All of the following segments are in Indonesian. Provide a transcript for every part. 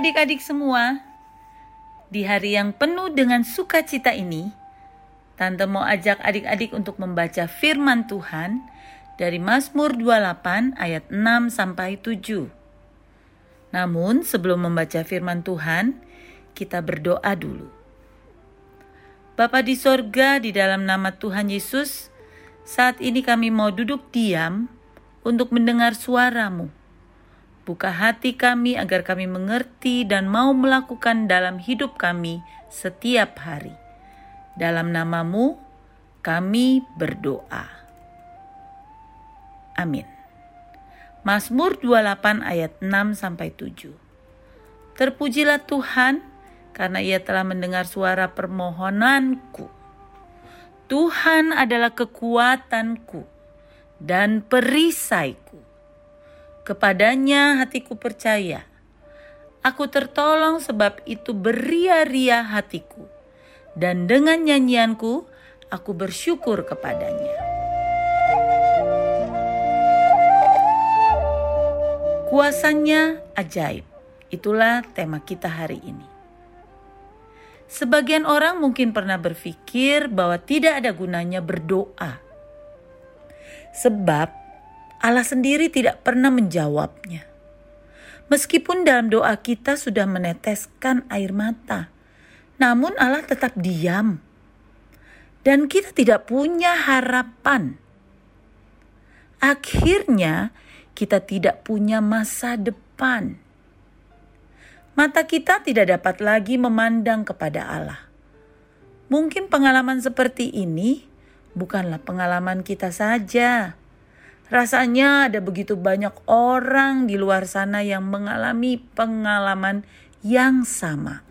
adik-adik semua. Di hari yang penuh dengan sukacita ini, Tante mau ajak adik-adik untuk membaca firman Tuhan dari Mazmur 28 ayat 6 sampai 7. Namun sebelum membaca firman Tuhan, kita berdoa dulu. Bapa di sorga, di dalam nama Tuhan Yesus, saat ini kami mau duduk diam untuk mendengar suaramu Buka hati kami agar kami mengerti dan mau melakukan dalam hidup kami setiap hari. Dalam namamu kami berdoa. Amin. Mazmur 28 ayat 6 sampai 7. Terpujilah Tuhan karena ia telah mendengar suara permohonanku. Tuhan adalah kekuatanku dan perisaiku Kepadanya hatiku percaya. Aku tertolong sebab itu beria-ria hatiku. Dan dengan nyanyianku, aku bersyukur kepadanya. Kuasanya ajaib. Itulah tema kita hari ini. Sebagian orang mungkin pernah berpikir bahwa tidak ada gunanya berdoa. Sebab Allah sendiri tidak pernah menjawabnya. Meskipun dalam doa kita sudah meneteskan air mata, namun Allah tetap diam. Dan kita tidak punya harapan. Akhirnya, kita tidak punya masa depan. Mata kita tidak dapat lagi memandang kepada Allah. Mungkin pengalaman seperti ini bukanlah pengalaman kita saja Rasanya ada begitu banyak orang di luar sana yang mengalami pengalaman yang sama.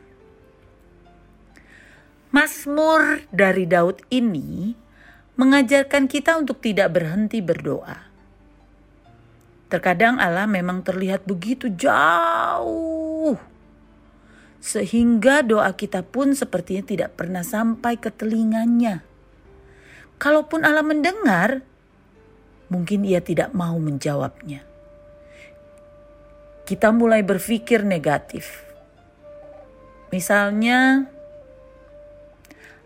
Mazmur dari Daud ini mengajarkan kita untuk tidak berhenti berdoa. Terkadang Allah memang terlihat begitu jauh, sehingga doa kita pun sepertinya tidak pernah sampai ke telinganya. Kalaupun Allah mendengar, mungkin ia tidak mau menjawabnya. Kita mulai berpikir negatif. Misalnya,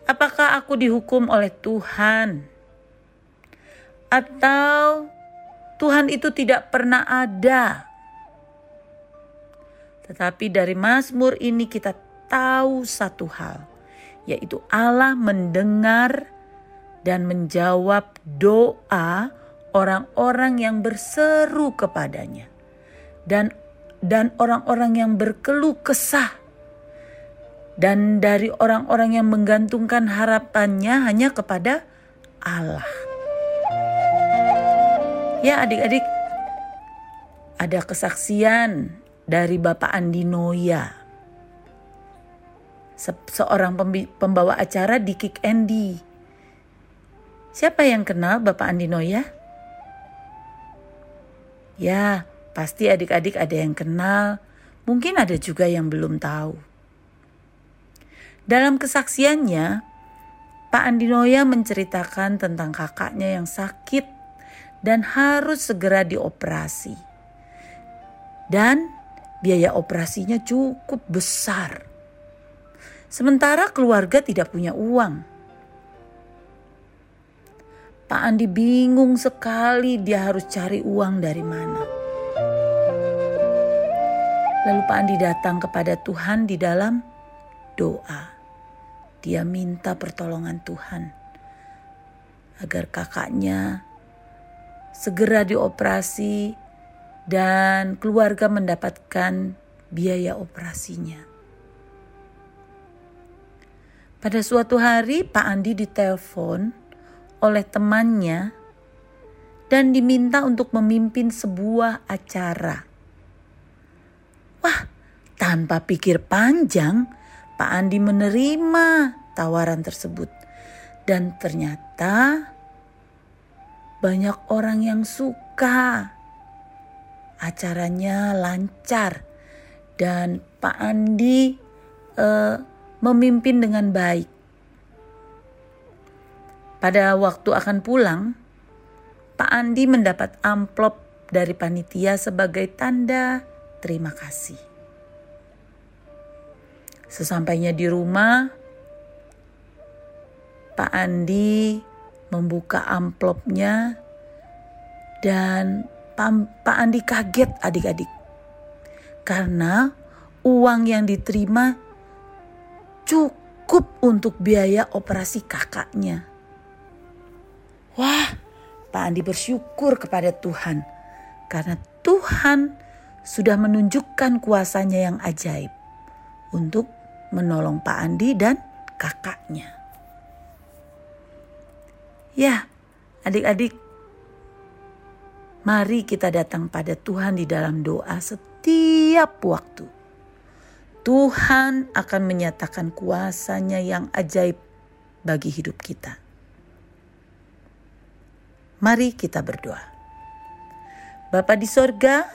apakah aku dihukum oleh Tuhan? Atau Tuhan itu tidak pernah ada? Tetapi dari Mazmur ini kita tahu satu hal, yaitu Allah mendengar dan menjawab doa orang-orang yang berseru kepadanya dan dan orang-orang yang berkeluh kesah dan dari orang-orang yang menggantungkan harapannya hanya kepada Allah. Ya adik-adik, ada kesaksian dari Bapak Andi Noya. seorang pembawa acara di Kick Andy. Siapa yang kenal Bapak Andi Noya? Ya, pasti adik-adik ada yang kenal, mungkin ada juga yang belum tahu. Dalam kesaksiannya, Pak Andinoya menceritakan tentang kakaknya yang sakit dan harus segera dioperasi. Dan biaya operasinya cukup besar. Sementara keluarga tidak punya uang. Pak Andi bingung sekali dia harus cari uang dari mana. Lalu Pak Andi datang kepada Tuhan di dalam doa. Dia minta pertolongan Tuhan agar kakaknya segera dioperasi dan keluarga mendapatkan biaya operasinya. Pada suatu hari Pak Andi ditelepon oleh temannya dan diminta untuk memimpin sebuah acara. Wah, tanpa pikir panjang, Pak Andi menerima tawaran tersebut. Dan ternyata banyak orang yang suka. Acaranya lancar dan Pak Andi uh, memimpin dengan baik. Pada waktu akan pulang, Pak Andi mendapat amplop dari panitia sebagai tanda terima kasih. Sesampainya di rumah, Pak Andi membuka amplopnya dan Pak Andi kaget adik-adik. Karena uang yang diterima cukup untuk biaya operasi kakaknya. Wah, Pak Andi bersyukur kepada Tuhan karena Tuhan sudah menunjukkan kuasanya yang ajaib untuk menolong Pak Andi dan kakaknya. Ya, adik-adik, mari kita datang pada Tuhan di dalam doa setiap waktu. Tuhan akan menyatakan kuasanya yang ajaib bagi hidup kita. Mari kita berdoa. Bapa di sorga,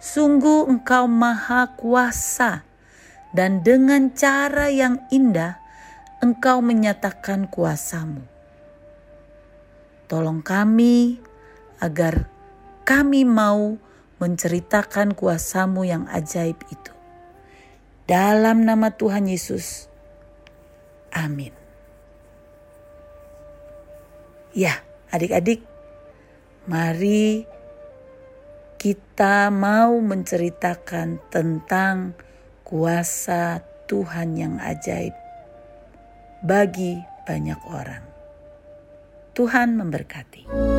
sungguh engkau maha kuasa dan dengan cara yang indah engkau menyatakan kuasamu Tolong kami agar kami mau menceritakan kuasamu yang ajaib itu. Dalam nama Tuhan Yesus. Amin. Ya, adik-adik, mari kita mau menceritakan tentang kuasa Tuhan yang ajaib bagi banyak orang. Tuhan memberkati.